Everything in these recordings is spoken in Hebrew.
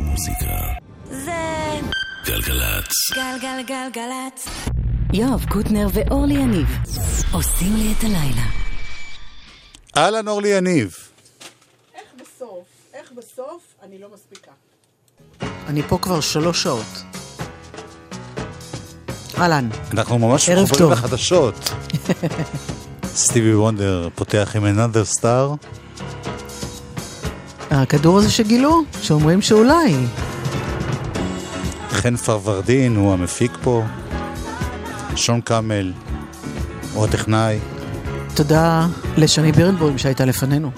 מוזיקה. זה גלגלצ. גלגלגלגלצ. יואב קוטנר ואורלי יניב עושים לי את הלילה. אהלן אורלי יניב. איך בסוף, איך בסוף אני לא מספיקה. אני פה כבר שלוש שעות. אהלן, אנחנו ממש מחוברים טוב. לחדשות. סטיבי וונדר פותח עם another star. הכדור הזה שגילו, שאומרים שאולי. חן פרוורדין הוא המפיק פה. שון קאמל הוא הטכנאי. תודה לשני בירנבוים שהייתה לפנינו.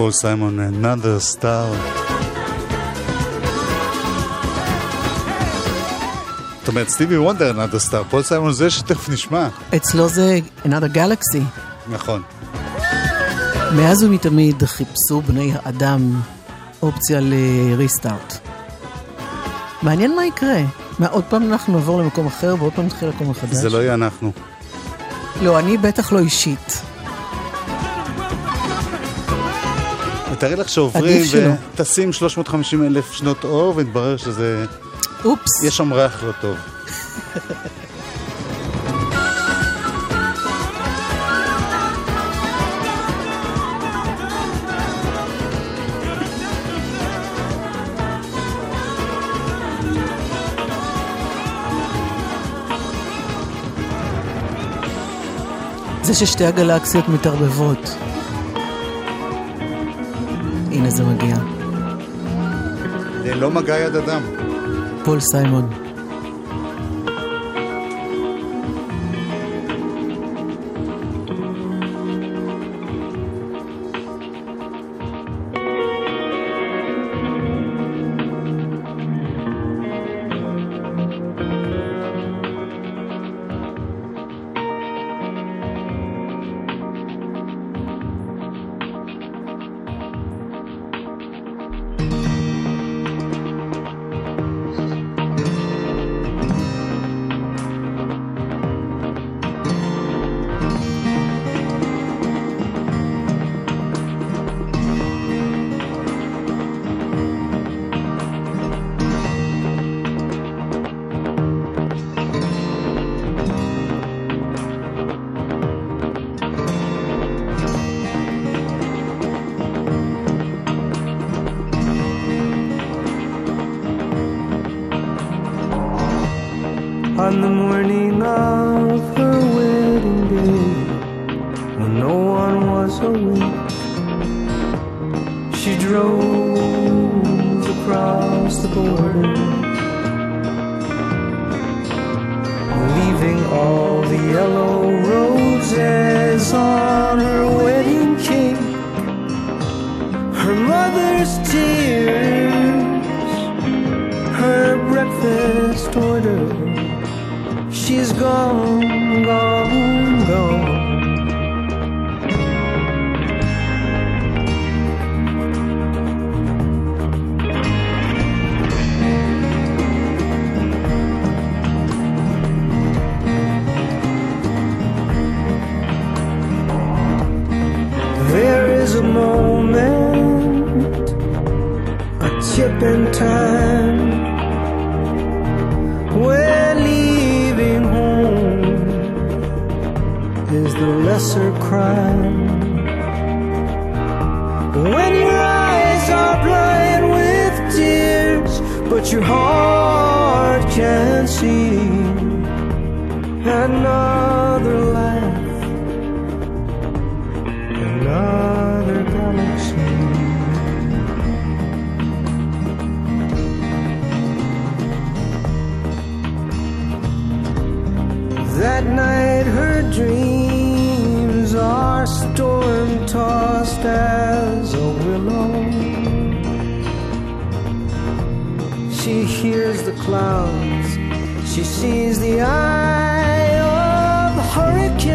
פול סיימון, another star. זאת אומרת, סטיבי וונדר, another star. פול סיימון זה שתכף נשמע. אצלו זה another galaxy. נכון. מאז ומתמיד חיפשו בני האדם אופציה לריסטארט. מעניין מה יקרה. מה, עוד פעם אנחנו נעבור למקום אחר ועוד פעם נתחיל לקום מחדש? זה לא יהיה אנחנו. לא, אני בטח לא אישית. ותארי לך שעוברים. וטסים 350 אלף שנות אור, והתברר שזה... אופס. יש שם ריח לא טוב. זה ששתי הגלקסיות מתערבבות. הנה זה מגיע. זה לא מגע יד אדם. פול סיימון. She sees the eye of the hurricane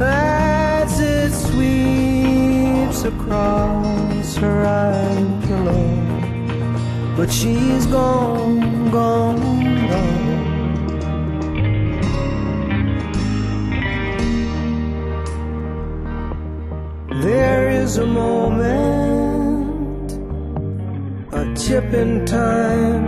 as it sweeps across her eye pillow. But she's gone, gone, gone. There is a moment, a chip in time,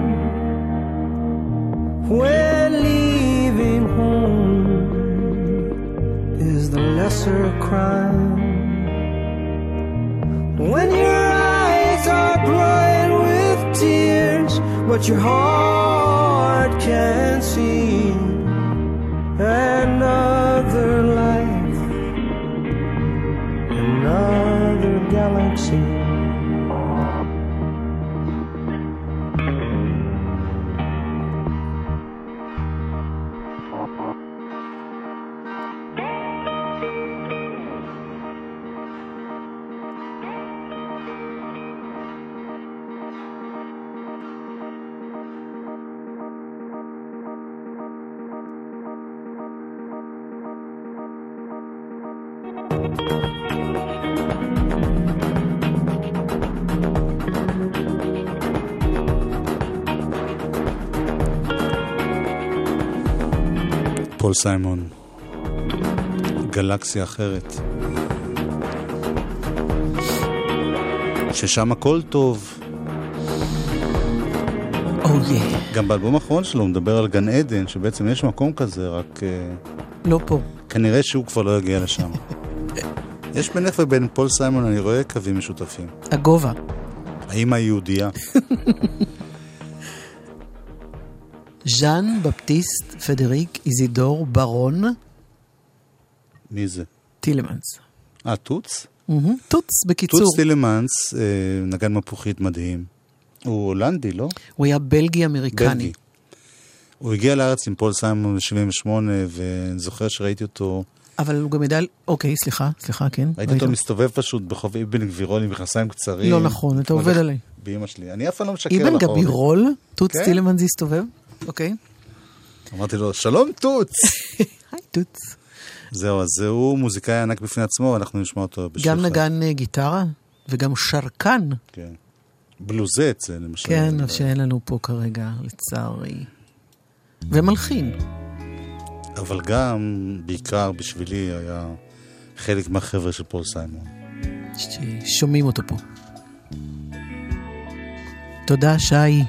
what your heart פול סיימון, גלקסיה אחרת. ששם הכל טוב. אוי, גם באלבום האחרון שלו הוא מדבר על גן עדן, שבעצם יש מקום כזה, רק אה, לא פה. כנראה שהוא כבר לא יגיע לשם. יש בינך ובין פול סיימון, אני רואה קווים משותפים. הגובה. האמא היהודייה. ז'אן בפטיסט פרדריק איזידור ברון מי זה? טילמנס. אה, טוץ? טוץ, בקיצור. טוץ טילמנס, אה, נגן מפוחית מדהים. הוא הולנדי, לא? הוא היה בלגי אמריקני. בלגי. הוא הגיע לארץ עם פול סיימון ב-78, ואני זוכר שראיתי אותו, אבל הוא גם ידע... אוקיי, סליחה, סליחה, כן. ראיתי אותו מסתובב פשוט ברחוב אבן גבירול עם מכנסיים קצרים. לא נכון, אתה עובד עליי. באמא שלי. אני אף פעם לא משקר אבן לך. אורלי. גבירול? טוץ כן. טילמנס הסתובב? אוקיי. אמרתי לו, שלום טוץ! היי טוץ. זהו, אז הוא מוזיקאי ענק בפני עצמו, ואנחנו נשמע אותו בשבילך. גם נגן אה, גיטרה וגם שרקן. כן. בלוזט זה למשל. כן, שאין לנו פה כרגע, לצערי. ומלחין. אבל גם, בעיקר בשבילי, היה חלק מהחבר'ה של פול סיימון. ששומעים אותו פה. תודה, שי.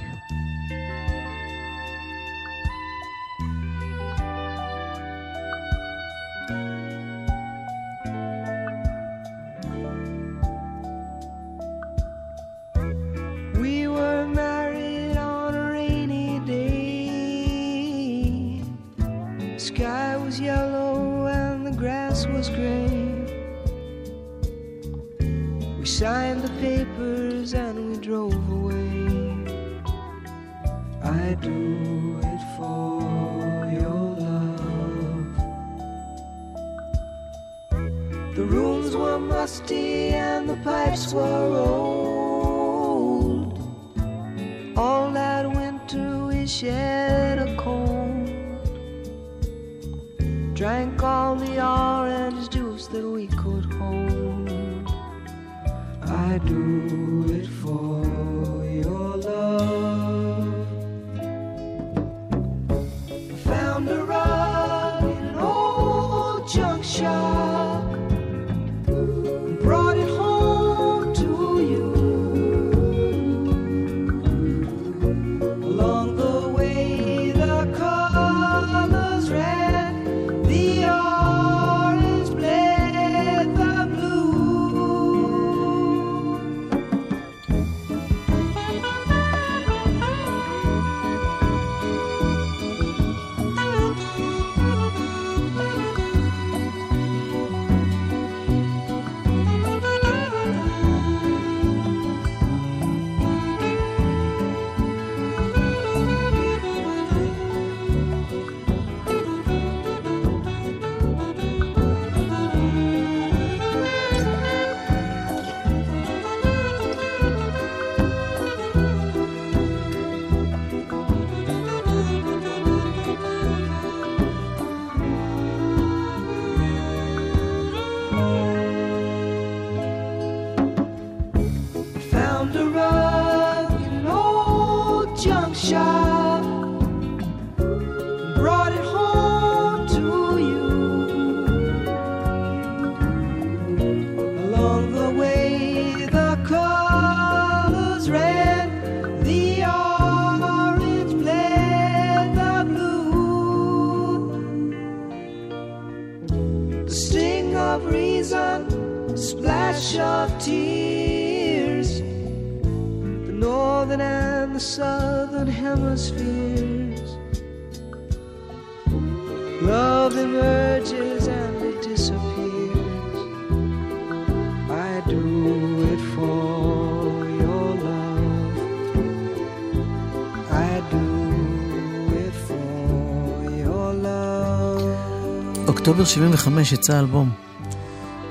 Love. אוקטובר 75 יצא אלבום.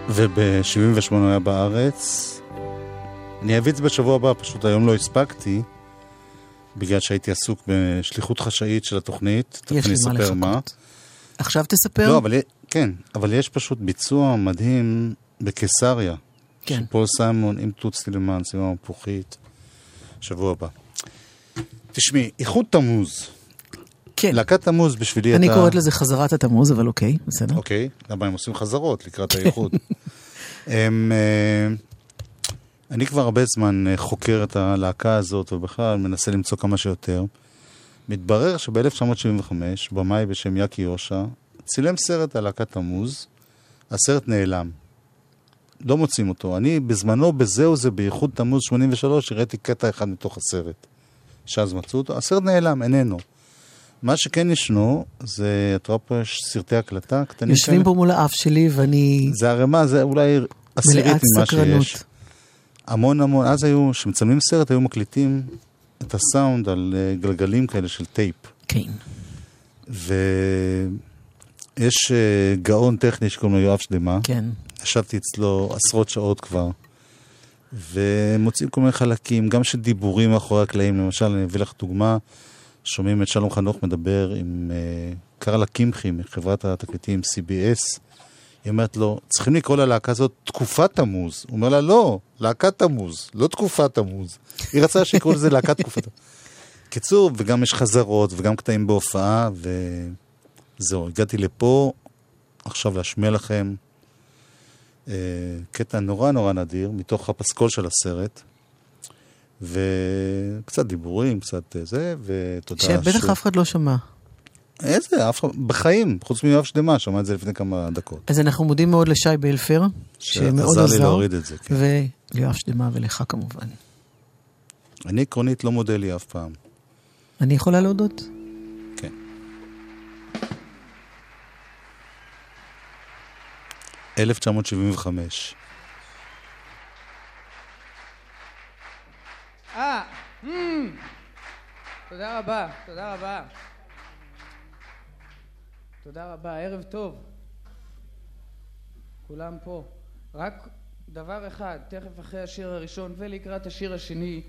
וב-78 הוא היה בארץ. אני אביא את זה בשבוע הבא, פשוט היום לא הספקתי, בגלל שהייתי עסוק בשליחות חשאית של התוכנית. יש לי מה אספר מה. לחכות. עכשיו תספר? לא, אבל כן, אבל יש פשוט ביצוע מדהים בקיסריה. כן. של פול סיימון עם תות סטילמנס, עם המפוחית, שבוע הבא. תשמעי, איחוד תמוז. כן. להקת תמוז בשבילי אני אתה... קוראת לזה חזרת התמוז, אבל אוקיי, בסדר. אוקיי, למה הם עושים חזרות לקראת האיחוד? הם, אה, אני כבר הרבה זמן אה, חוקר את הלהקה הזאת, ובכלל מנסה למצוא כמה שיותר. מתברר שב-1975, במאי בשם יאקי יושע, צילם סרט על להקת תמוז, הסרט נעלם. לא מוצאים אותו. אני בזמנו, בזהו זה, בייחוד תמוז 83, הראיתי קטע אחד מתוך הסרט. שאז מצאו אותו. הסרט נעלם, איננו. מה שכן ישנו, זה, את רואה פה יש סרטי הקלטה קטנים יושבים פה מול האף שלי ואני זה ערימה, זה אולי עשירית ממה סקרנות. שיש. המון המון, אז היו, כשמצלמים סרט, היו מקליטים את הסאונד על אה, גלגלים כאלה של טייפ. כן. ויש אה, גאון טכני שקוראים לו יואב שדמה. כן. ישבתי אצלו עשרות שעות כבר, ומוצאים כל מיני חלקים, גם של דיבורים מאחורי הקלעים. למשל, אני אביא לך דוגמה, שומעים את שלום חנוך מדבר עם אה, קרלה קמחי מחברת התקליטים CBS. היא אומרת לו, צריכים לקרוא ללהקה הזאת תקופת תמוז. הוא אומר לה, לא, להקת תמוז, לא תקופת תמוז. היא רצתה שיקראו לזה להקת תקופת תמוז. קיצור, וגם יש חזרות וגם קטעים בהופעה, וזהו, הגעתי לפה עכשיו להשמיע לכם אה, קטע נורא נורא נדיר, מתוך הפסקול של הסרט, וקצת דיבורים, קצת אה, זה, ותודה שבטח שוב. שבטח אף אחד לא שמע. איזה, אף אחד, בחיים, חוץ מיואב שלמה, שמע את זה לפני כמה דקות. אז אנחנו מודים מאוד לשי בלפר, שמאוד עזר. שעזר לי להוריד את זה, כן. וליואב שלמה ולך כמובן. אני עקרונית לא מודה לי אף פעם. אני יכולה להודות. כן. אלף תשע מאות שבעים וחמש תודה רבה, תודה רבה. תודה רבה, ערב טוב. כולם פה. רק דבר אחד, תכף אחרי השיר הראשון ולקראת השיר השני,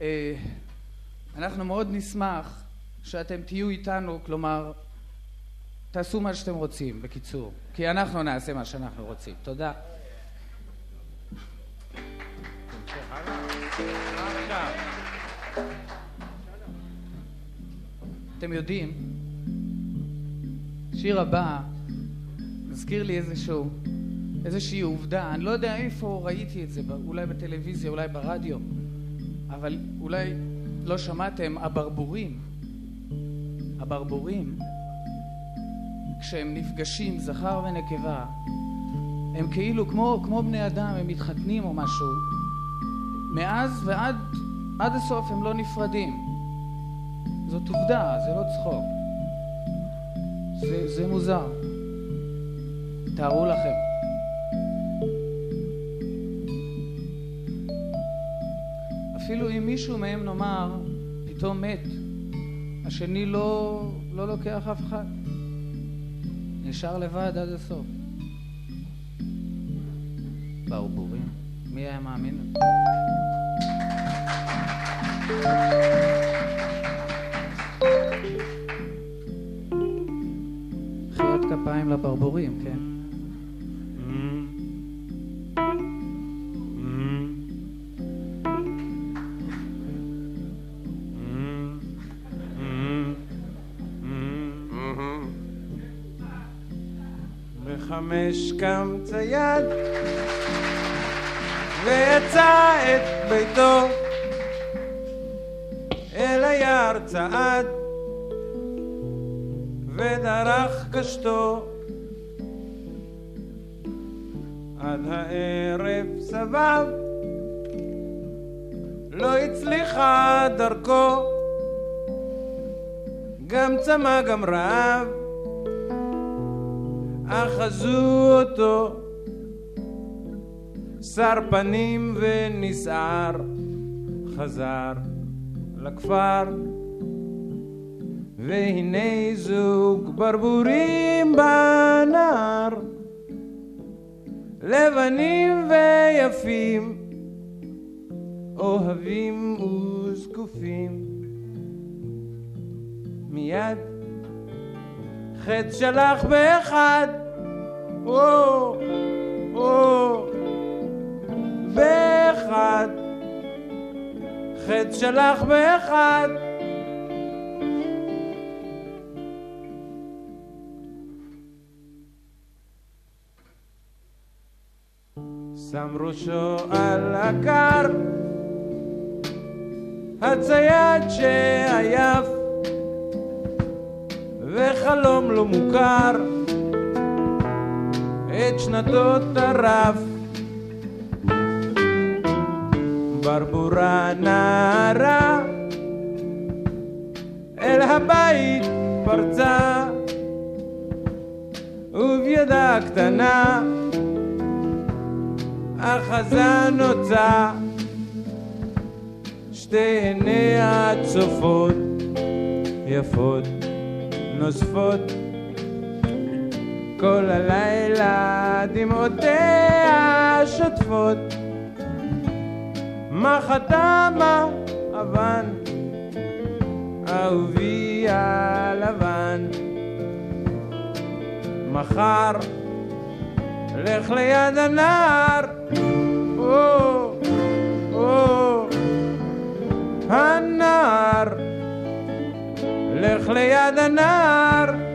אה, אנחנו מאוד נשמח שאתם תהיו איתנו, כלומר, תעשו מה שאתם רוצים, בקיצור. כי אנחנו נעשה מה שאנחנו רוצים. תודה. אתם יודעים, שיר הבא מזכיר לי איזשהו, איזושהי עובדה, אני לא יודע איפה ראיתי את זה, אולי בטלוויזיה, אולי ברדיו, אבל אולי לא שמעתם, הברבורים, הברבורים, כשהם נפגשים, זכר ונקבה, הם כאילו כמו, כמו בני אדם, הם מתחתנים או משהו. מאז ועד עד הסוף הם לא נפרדים. זאת עובדה, זה לא צחוק. זה, זה מוזר. תארו לכם. אפילו אם מישהו מהם נאמר, פתאום מת, השני לא, לא לוקח אף אחד. נשאר לבד עד הסוף. ברבורים. מי היה מאמין? מחיאות כפיים לברבורים, כן? בחמש קם צייד ויצא את ביתו אל היער צעד ודרך קשתו. עד הערב סבב לא הצליחה דרכו. גם צמא גם רעב אחזו אותו. שר פנים ונסער חזר לכפר והנה זוג ברבורים בנהר לבנים ויפים אוהבים וזקופים מיד חץ שלח באחד או, או, באחד, חץ שלח באחד. שם ראשו על הכר, הצייד שעייף, וחלום לא מוכר, את שנתות הרף. ברבורה נערה, אל הבית פרצה, ובידה קטנה, אחזה נוצה, שתי עיניה צופות, יפות, נוספות, כל הלילה דמעותיה שוטפות, מה חתמה אבן, אהובי הלבן, מחר לך ליד הנער, או, או, הנער, לך ליד הנער.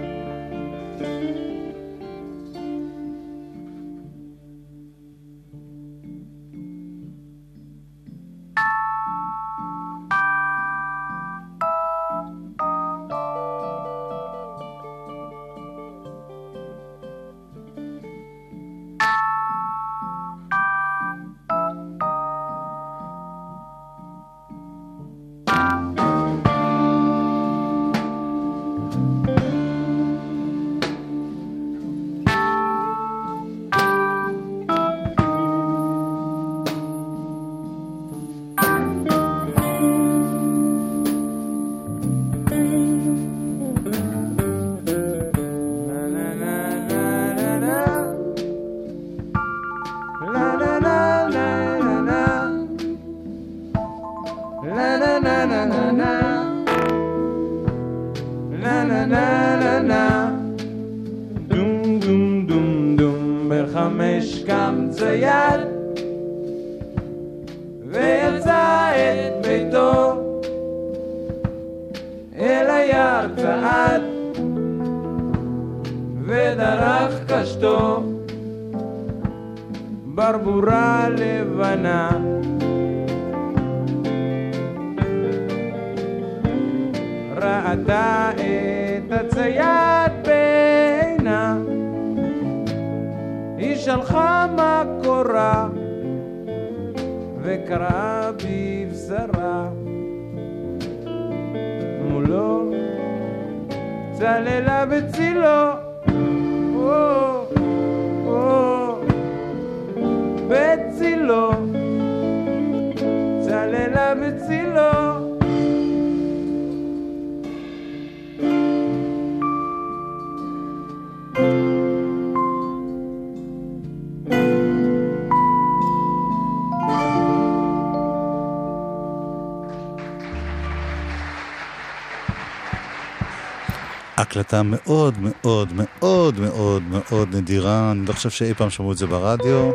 הקלטה מאוד מאוד מאוד מאוד מאוד נדירה, אני לא חושב שאי פעם שמעו את זה ברדיו.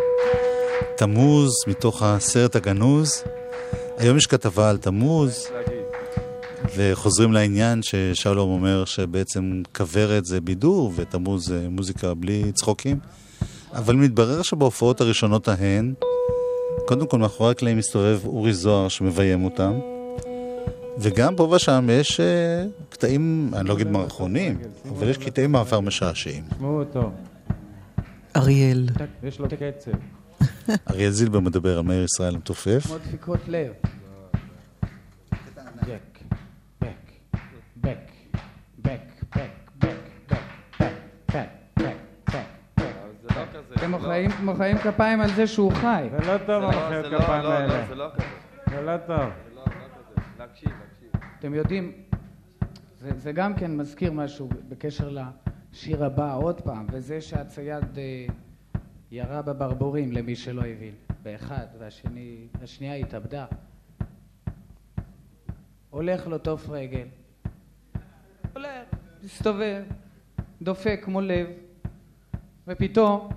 תמוז, מתוך הסרט הגנוז. היום יש כתבה על תמוז, וחוזרים לעניין ששלום אומר שבעצם כוורת זה בידור ותמוז זה מוזיקה בלי צחוקים. אבל מתברר שבהופעות הראשונות ההן, קודם כל מאחורי הקלעים מסתובב אורי זוהר שמביים אותם. וגם פה ושם יש אה, קטעים, אני לא אגיד מערכונים, אבל יש קטעים מעבר משעשעים. תשמעו אותו. אריאל. יש לו קצב. אריאל זילבר מדבר על מאיר ישראל המתופף. כמו דפיקות לב. אתם מוחאים כפיים על זה שהוא חי. זה לא, לא טוב לא, המחיאות לא, כפיים האלה. זה לא כזה. זה לא טוב. להקשיב. אתם יודעים, זה, זה גם כן מזכיר משהו בקשר לשיר הבא עוד פעם, וזה שהצייד אה, ירה בברבורים, למי שלא הבין, באחד, והשני, והשנייה התאבדה. הולך לו תוף רגל, הולך, מסתובב, דופק כמו לב, ופתאום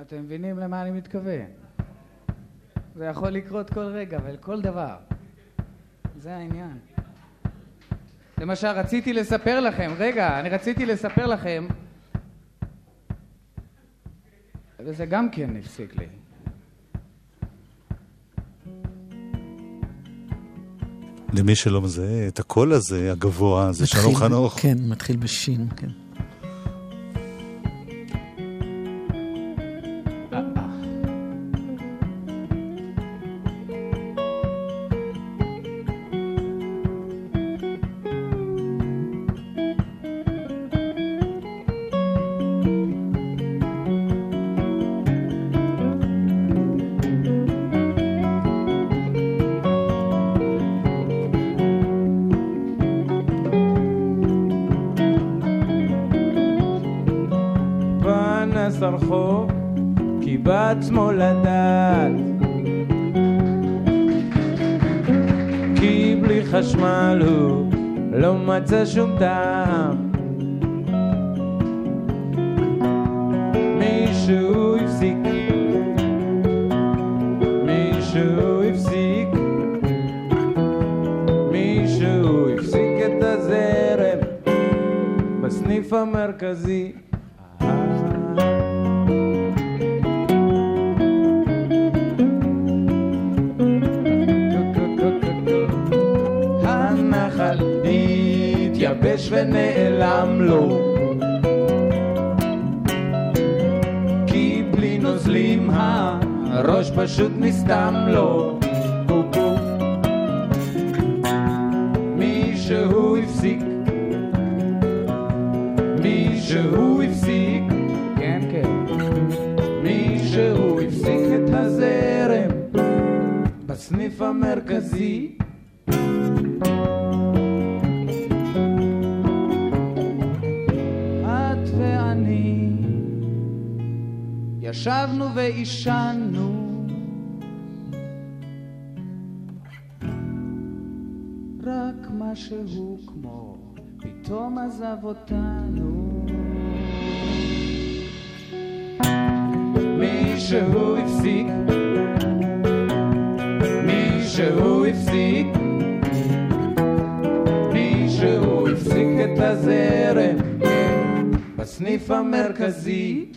אתם מבינים למה אני מתכוון? זה יכול לקרות כל רגע ולכל דבר. זה העניין. למשל, רציתי לספר לכם, רגע, אני רציתי לספר לכם, וזה גם כן הפסיק לי. למי שלא מזהה, את הקול הזה, הגבוה, זה שלום חנוך. כן, מתחיל בשין, כן. פנס הרחוב, כי בעצמו לדעת. כי בלי חשמל הוא לא מצא שום טעם. המרכזי. משהו כמו פתאום עזב אותנו. מישהו הפסיק. מישהו הפסיק. מישהו הפסיק את הזרם. בסניף המרכזי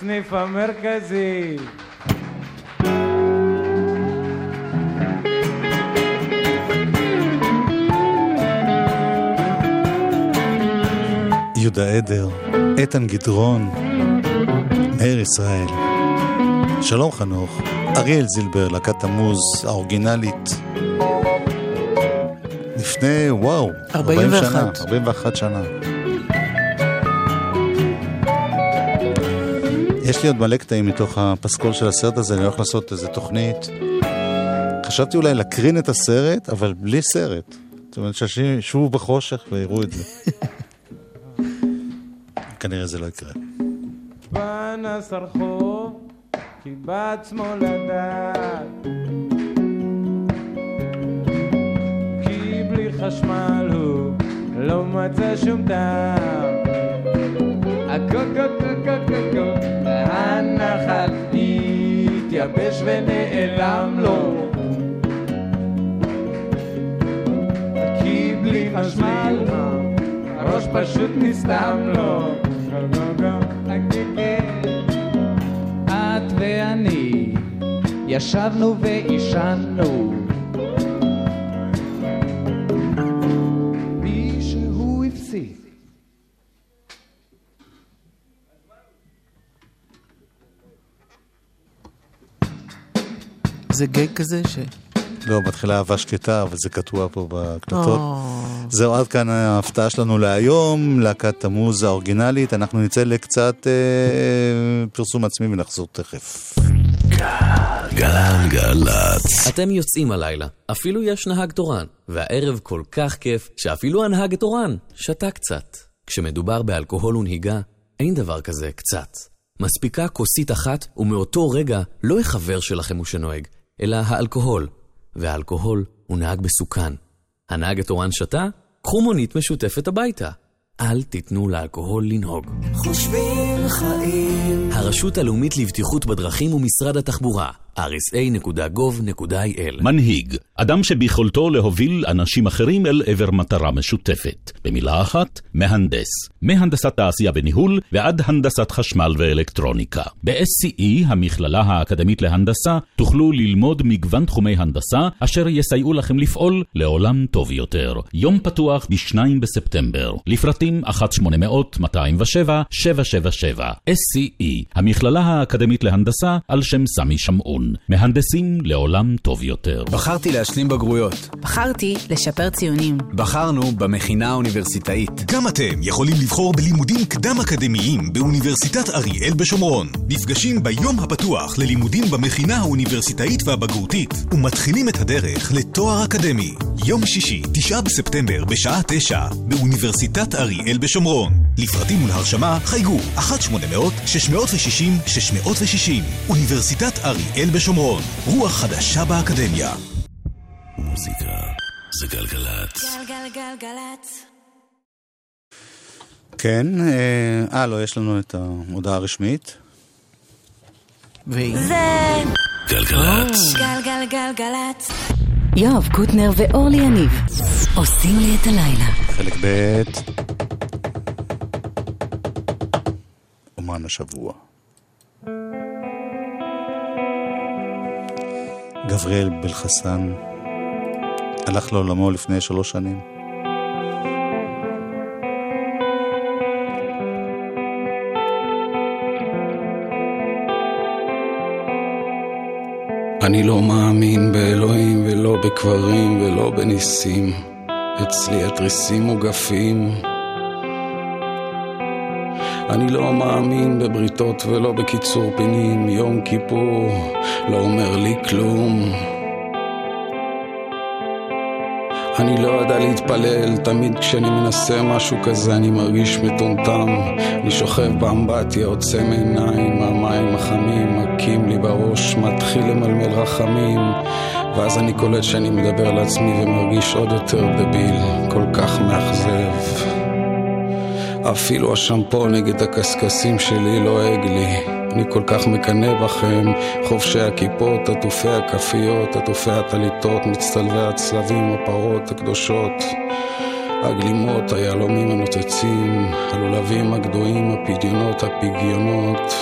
בסניף המרכזי. יהודה עדר, איתן גדרון, מאיר ישראל, שלום חנוך, אריאל זילבר, להקת המוז האורגינלית. לפני, וואו, 40 41. שנה, 41 שנה. יש לי עוד מלא קטעים מתוך הפסקול של הסרט הזה, אני הולך לעשות איזה תוכנית. חשבתי אולי להקרין את הסרט, אבל בלי סרט. זאת אומרת, שישבו בחושך ויראו את זה. כנראה זה לא יקרה. פנס הרחוב, כי בעצמו לדעת. כי בלי חשמל הוא לא מצא שום טעם. הקו-קו-קו-קו-קו, והנחל התייבש ונעלם לו. כי בלי חשמל, הראש פשוט נסתם לו. את ואני ישבנו ועישנו זה גג כזה ש... לא, מתחילה אהבה שקטה, אבל זה קטוע פה בהקלטות. או, זהו, עד כאן ההפתעה שלנו להיום, להקת המוז האורגינלית. אנחנו נצא לקצת אה, פרסום עצמי ונחזור תכף. גלגלצ. אתם יוצאים הלילה, אפילו יש נהג תורן, והערב כל כך כיף, שאפילו הנהג התורן שתה קצת. כשמדובר באלכוהול ונהיגה, אין דבר כזה קצת. מספיקה כוסית אחת, ומאותו רגע לא החבר שלכם הוא שנוהג, אלא האלכוהול. והאלכוהול הוא נהג מסוכן. הנהג התורן שתה? קחו מונית משותפת הביתה. אל תיתנו לאלכוהול לנהוג. חושבים חיים. הרשות הלאומית לבטיחות בדרכים ומשרד התחבורה, rsa.gov.il מנהיג, אדם שביכולתו להוביל אנשים אחרים אל עבר מטרה משותפת. במילה אחת, מהנדס. מהנדסת תעשייה וניהול ועד הנדסת חשמל ואלקטרוניקה. ב-SCE, המכללה האקדמית להנדסה, תוכלו ללמוד מגוון תחומי הנדסה, אשר יסייעו לכם לפעול לעולם טוב יותר. יום פתוח ב-2 בספטמבר. לפרטים 1-800-207-777. SCE, המכללה האקדמית להנדסה, על שם סמי שמעון. מהנדסים לעולם טוב יותר. בחרתי להשלים בגרויות. בחרתי לשפר ציונים. בחרנו במכינה האוניברסיטאית. גם אתם יכולים לבחור בלימודים קדם-אקדמיים באוניברסיטת אריאל בשומרון. נפגשים ביום הפתוח ללימודים במכינה האוניברסיטאית והבגרותית, ומתחילים את הדרך לתואר אקדמי. יום שישי, 9 בספטמבר, בשעה 9, באוניברסיטת אריאל בשומרון. לפרטים ולהרשמה חייגו 1-800-660-660. אוניברסיטת אריאל בשומרון. רוח חדשה באקדמיה. מוזיקה זה גלגלצ. גלגלגלגלצ. כן, אה, אה, לא, יש לנו את ההודעה הרשמית. והיא... זה גלגלצ. גלגלגלגלצ. יואב קוטנר ואורלי יניב עושים לי את הלילה. חלק ב' אומן השבוע. גבריאל בלחסן הלך לעולמו לפני שלוש שנים. אני לא מאמין באלוהים ולא בקברים ולא בניסים. אצלי התריסים מוגפים. אני לא מאמין בבריתות ולא בקיצור פינים. יום כיפור לא אומר לי כלום. אני לא יודע להתפלל, תמיד כשאני מנסה משהו כזה אני מרגיש מטומטם. אני שוכב באמבטיה, עוצם עיניים, המים החמים מכים לי בראש, מתחיל למלמל רחמים. ואז אני קולט שאני מדבר לעצמי ומרגיש עוד יותר דביל, כל כך מאכזב. אפילו השמפו נגד הקשקשים שלי לועג לי. אני כל כך מקנא בכם, חובשי הכיפות, עטופי הכפיות, עטופי הטליתות, מצטלבי הצלבים, הפרות הקדושות, הגלימות, היהלומים הנוצצים, הלולבים הגדועים, הפדיונות, הפגיונות,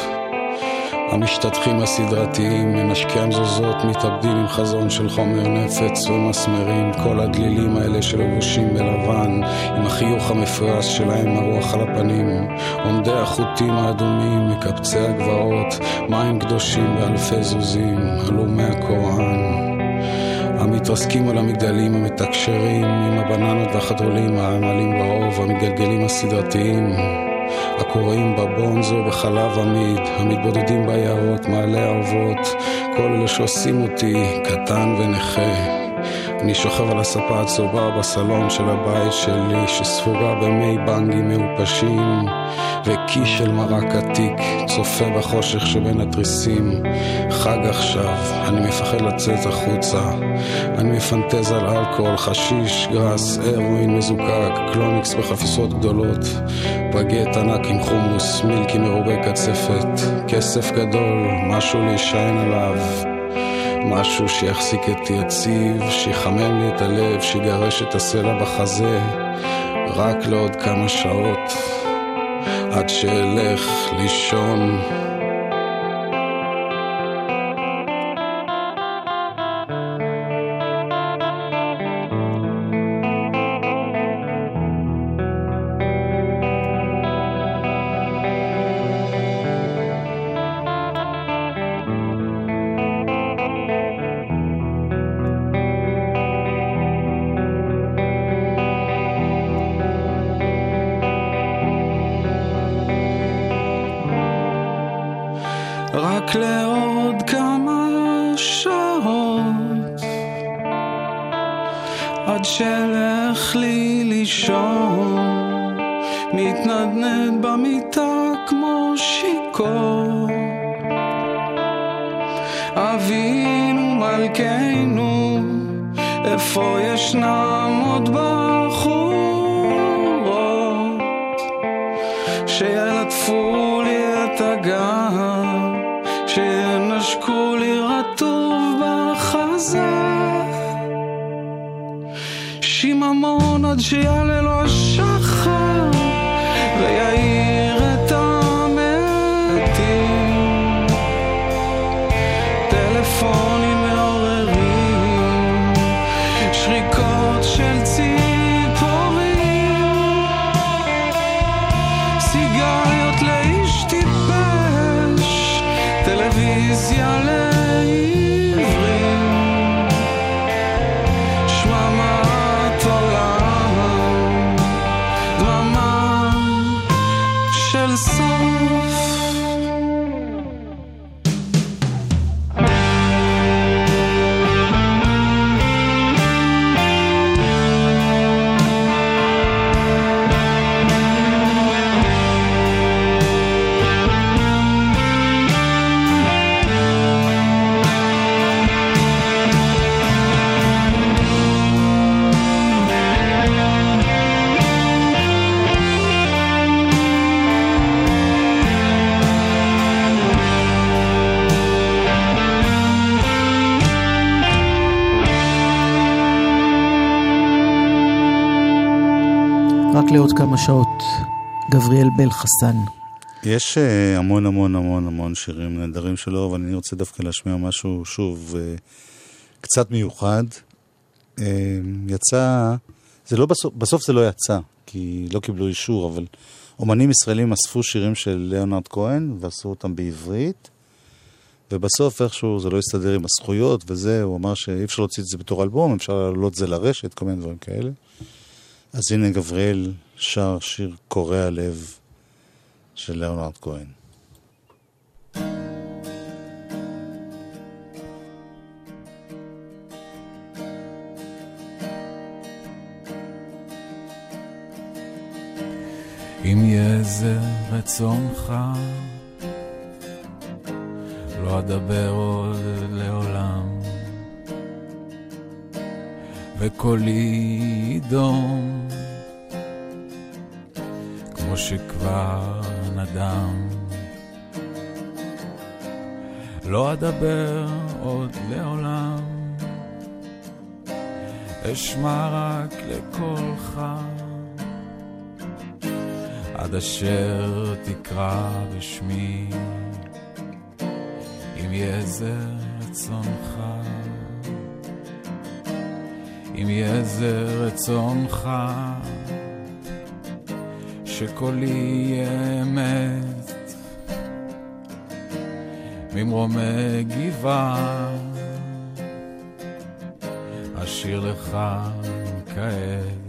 המשתטחים הסדרתיים, מנשקי המזוזות, מתאבדים עם חזון של חומר נפץ ומסמרים, כל הדלילים האלה שלבושים בלבן, עם החיוך המפויס שלהם הרוח על הפנים, עומדי החוטים האדומים, מקבצי הגבעות, מים קדושים ואלפי זוזים, הלומי הקוראן. המתרסקים על המגדלים המתקשרים עם הבננות והחתולים העמלים באוב, המגלגלים הסדרתיים. הקוראים בבונזו בחלב עמיד, המתבודדים ביערות, מעלה האובות, כל אלה שעושים אותי קטן ונכה. אני שוכב על הספה הצהובה בסלון של הבית שלי, שספוגה במי בנגים מעופשים, וקי של מרק עתיק, צופה בחושך שבין התריסים. חג עכשיו, אני מפחד לצאת החוצה. אני מפנטז על אלכוהול, חשיש, גראס, הרואין מזוקק, קלוניקס בחפיסות גדולות, בגט ענק עם חומוס, מילקי מרובי קצפת, כסף גדול, משהו להישען עליו. משהו שיחזיק אותי יציב, שיחמם לי את הלב, שיגרש את הסלע בחזה, רק לעוד כמה שעות, עד שאלך לישון. במיטה כמו שיכור. אבינו מלכנו איפה ישנם עוד בחורות? שילטפו לי את הגב שינשקו לי רטוב בחזה. שיממון עד שיעלה לו השחר רק לעוד כמה שעות, גבריאל בל חסן. יש אה, המון המון המון המון שירים נהדרים שלו, אבל אני רוצה דווקא להשמיע משהו, שוב, אה, קצת מיוחד. אה, יצא, זה לא בסוף, בסוף זה לא יצא, כי לא קיבלו אישור, אבל אומנים ישראלים אספו שירים של ליאונרד כהן ועשו אותם בעברית, ובסוף איכשהו זה לא הסתדר עם הזכויות וזה, הוא אמר שאי אפשר להוציא את זה בתור אלבום, אפשר להעלות את זה לרשת, כל מיני דברים כאלה. אז הנה גבריאל שר שיר קורע לב של ליאונרד כהן. אם יהיה זה רצונך, לא אדבר עוד לעולם, וקולי ידום, כמו שכבר נדם. לא אדבר עוד לעולם, אשמע רק לקולך. עד אשר תקרא בשמי, אם יהיה זה רצונך. אם יהיה זה רצונך, שקולי יהיה אמת, ממרומי גבעה, אשיר לך כעת.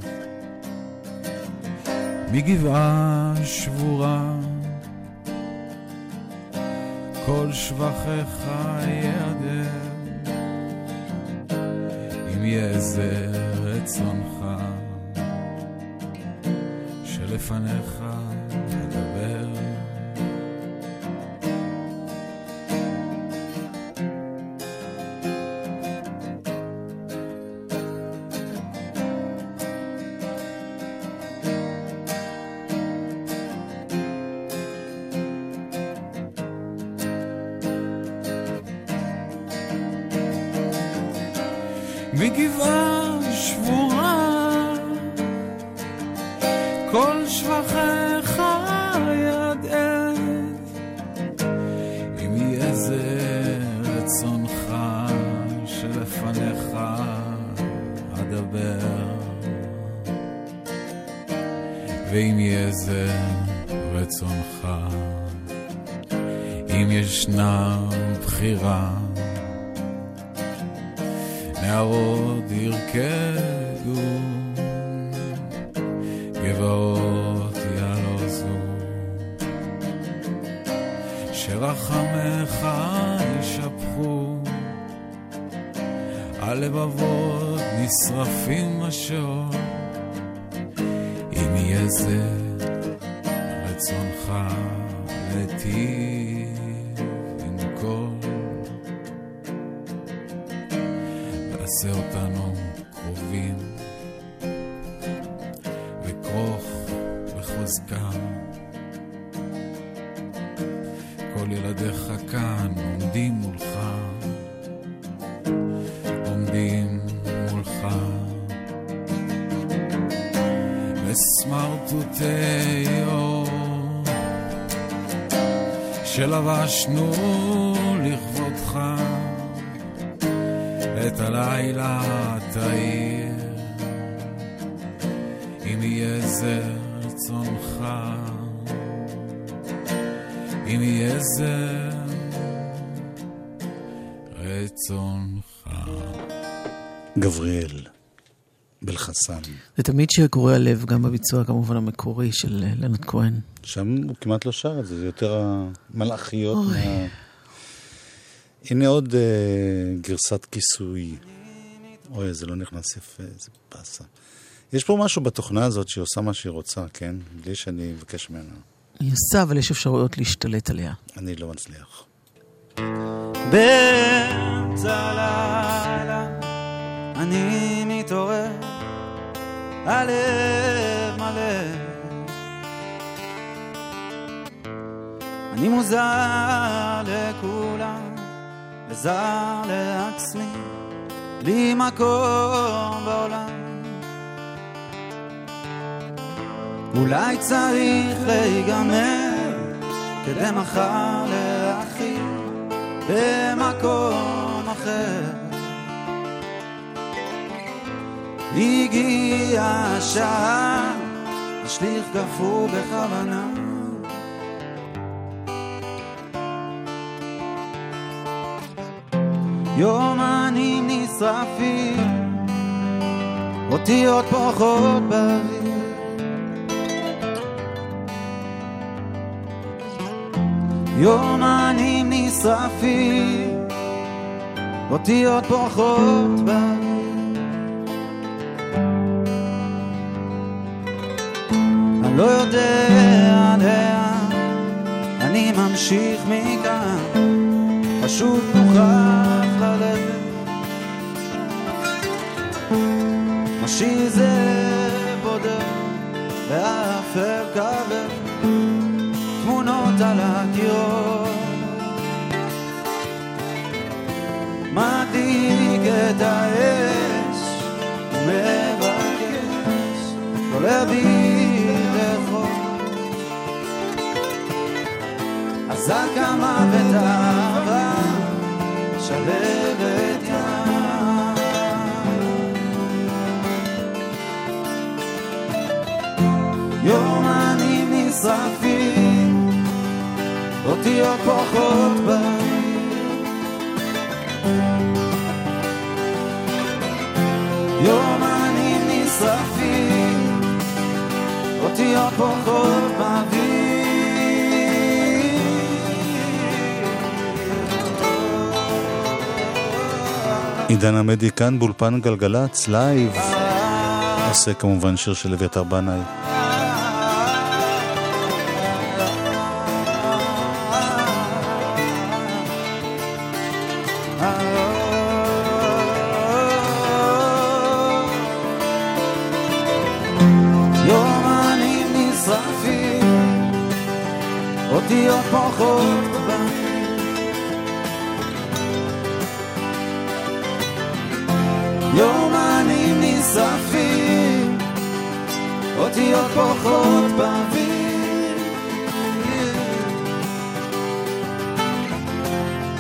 מגבעה שבורה, כל שבחיך יעדר. אם יהיה זה רצונך, שלפניך בחוזקה. כל ילדיך כאן עומדים מולך, עומדים מולך. וסמרטוטי אור שלבשנו לכבודך. את הלילה תאיר, אם יהיה זה זה רצונך. גבריאל, בלחסן. זה תמיד שיר קורע לב, גם בביצוע כמובן המקורי של לנד כהן. שם הוא כמעט לא שר את זה, זה יותר המלאכיות. אוי. מה... הנה עוד uh, גרסת כיסוי. אוי, זה לא נכנס יפה, איזה באסה. יש פה משהו בתוכנה הזאת שהיא עושה מה שהיא רוצה, כן? בלי שאני אבקש ממנה. היא עושה, אבל יש אפשרויות להשתלט עליה. אני לא מצליח. באמצע הלילה אני מתעורר, הלב מלא. אני מוזר לכולם, וזר לעצמי, בלי מקום בעולם. אולי צריך להיגמר, כדי מחר להכיל במקום אחר. הגיעה השעה, השליך גפור בכוונה. יומנים נשרפים, אותיות פורחות באוויר. יומנים נשרפים, אותיות פורחות באוויר. אני לא יודע לאן, אני ממשיך מכאן, פשוט מוכרח ללכת. משאיר זה בודד, באפר כבד, תמונות על את האש, ומבקש לא להביא רחוב. אזעק המוות אהבה, שלבת ים. יומנים נשרפים, אותיות פורחות בעיר. עידן עמדי כאן באולפן גלגלצ, live. עושה כמובן שיר של אביתר בנאי. נשרפים, אותיות פורחות באוויר.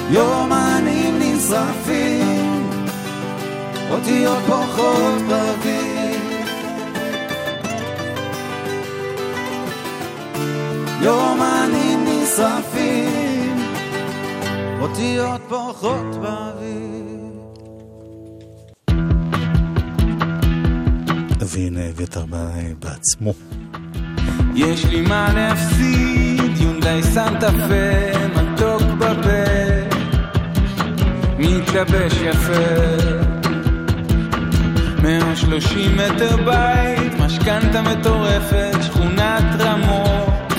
יומנים נשרפים, אותיות פורחות באוויר. יומנים נשרפים, אותיות פורחות באוויר. והנה אביתר בנאי בעצמו. יש לי מה להפסיד, יונדאי סנטה פה, מתוק בפה, מתלבש יפה. 130 מטר בית, משכנתה מטורפת, שכונת רמות,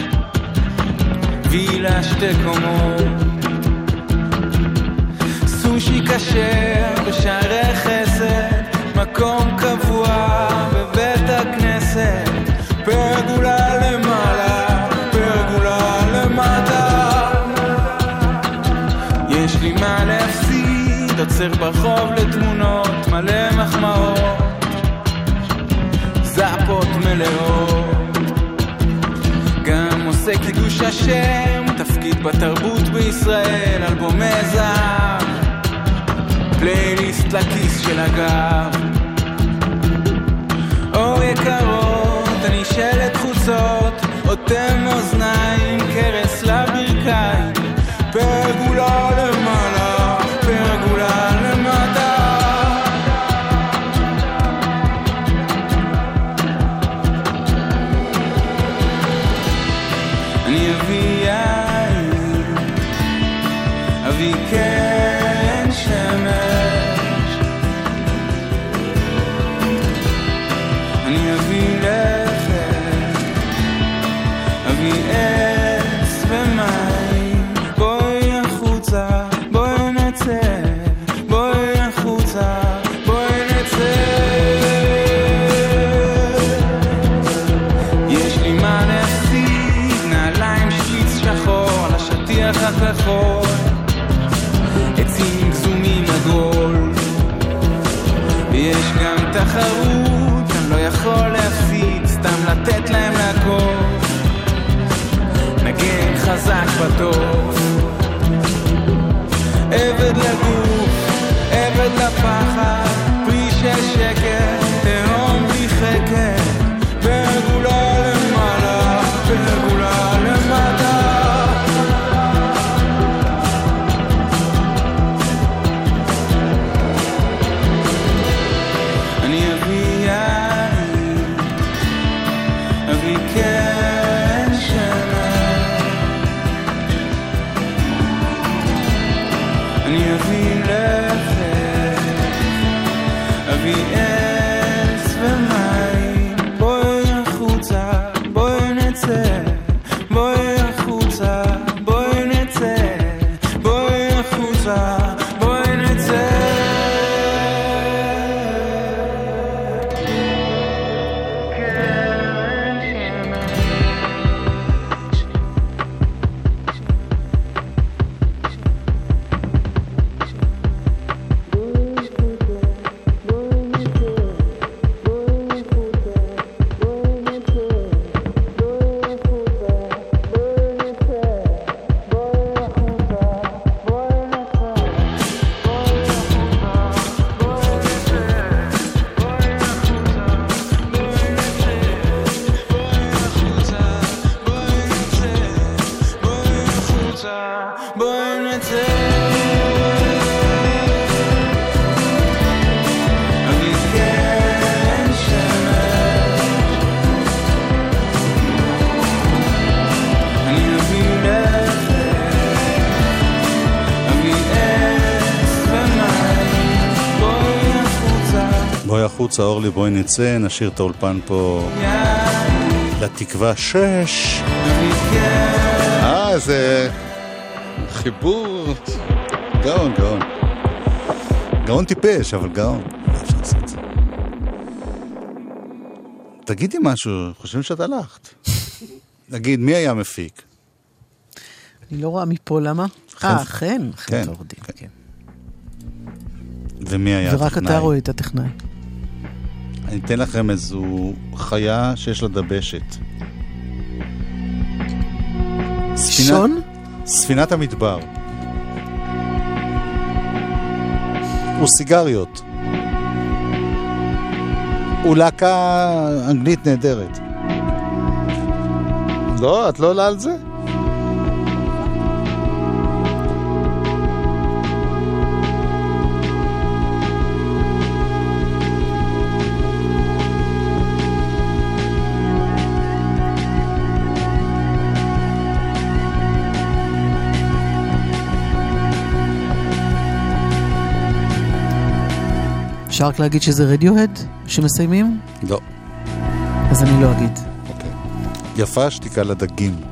וילה שתי קומות. סושי כשר בשערי חסד, מקום קבוע בבית הכנסת, פרגולה למעלה, פרגולה למטה. יש לי מה להפסיד, עוצר ברחוב לתמונות, מלא מחמאות, זפות מלאות. גם עושה קידוש השם, תפקיד בתרבות בישראל, אלבומי זהב, פלייליסט לכיס של הגב. יקרות, אני שלט חוצות, אוטם אוזניים, קרס לברכיים, פרגולה למעלה, חזק בטוב, עבד לגוף, עבד לפחד, החוצה, אורלי, בואי נצא, נשאיר את האולפן פה לתקווה שש. אה, זה חיבור גאון, גאון. גאון טיפש, אבל גאון. מה אפשר לעשות את זה? תגידי משהו, חושבים שאת הלכת. נגיד, מי היה מפיק? אני לא רואה מפה, למה? אה, חן, חן טורדין, כן. ומי היה ורק הטכנאי? אתה רואה את הטכנאי. אני אתן לכם איזו חיה שיש לה דבשת. שון? ספינת המדבר. וסיגריות. הוא להקה אנגלית נהדרת. לא, את לא עולה על זה? אפשר רק להגיד שזה רדיוהד שמסיימים? לא. אז אני לא אגיד. יפה השתיקה לדגים.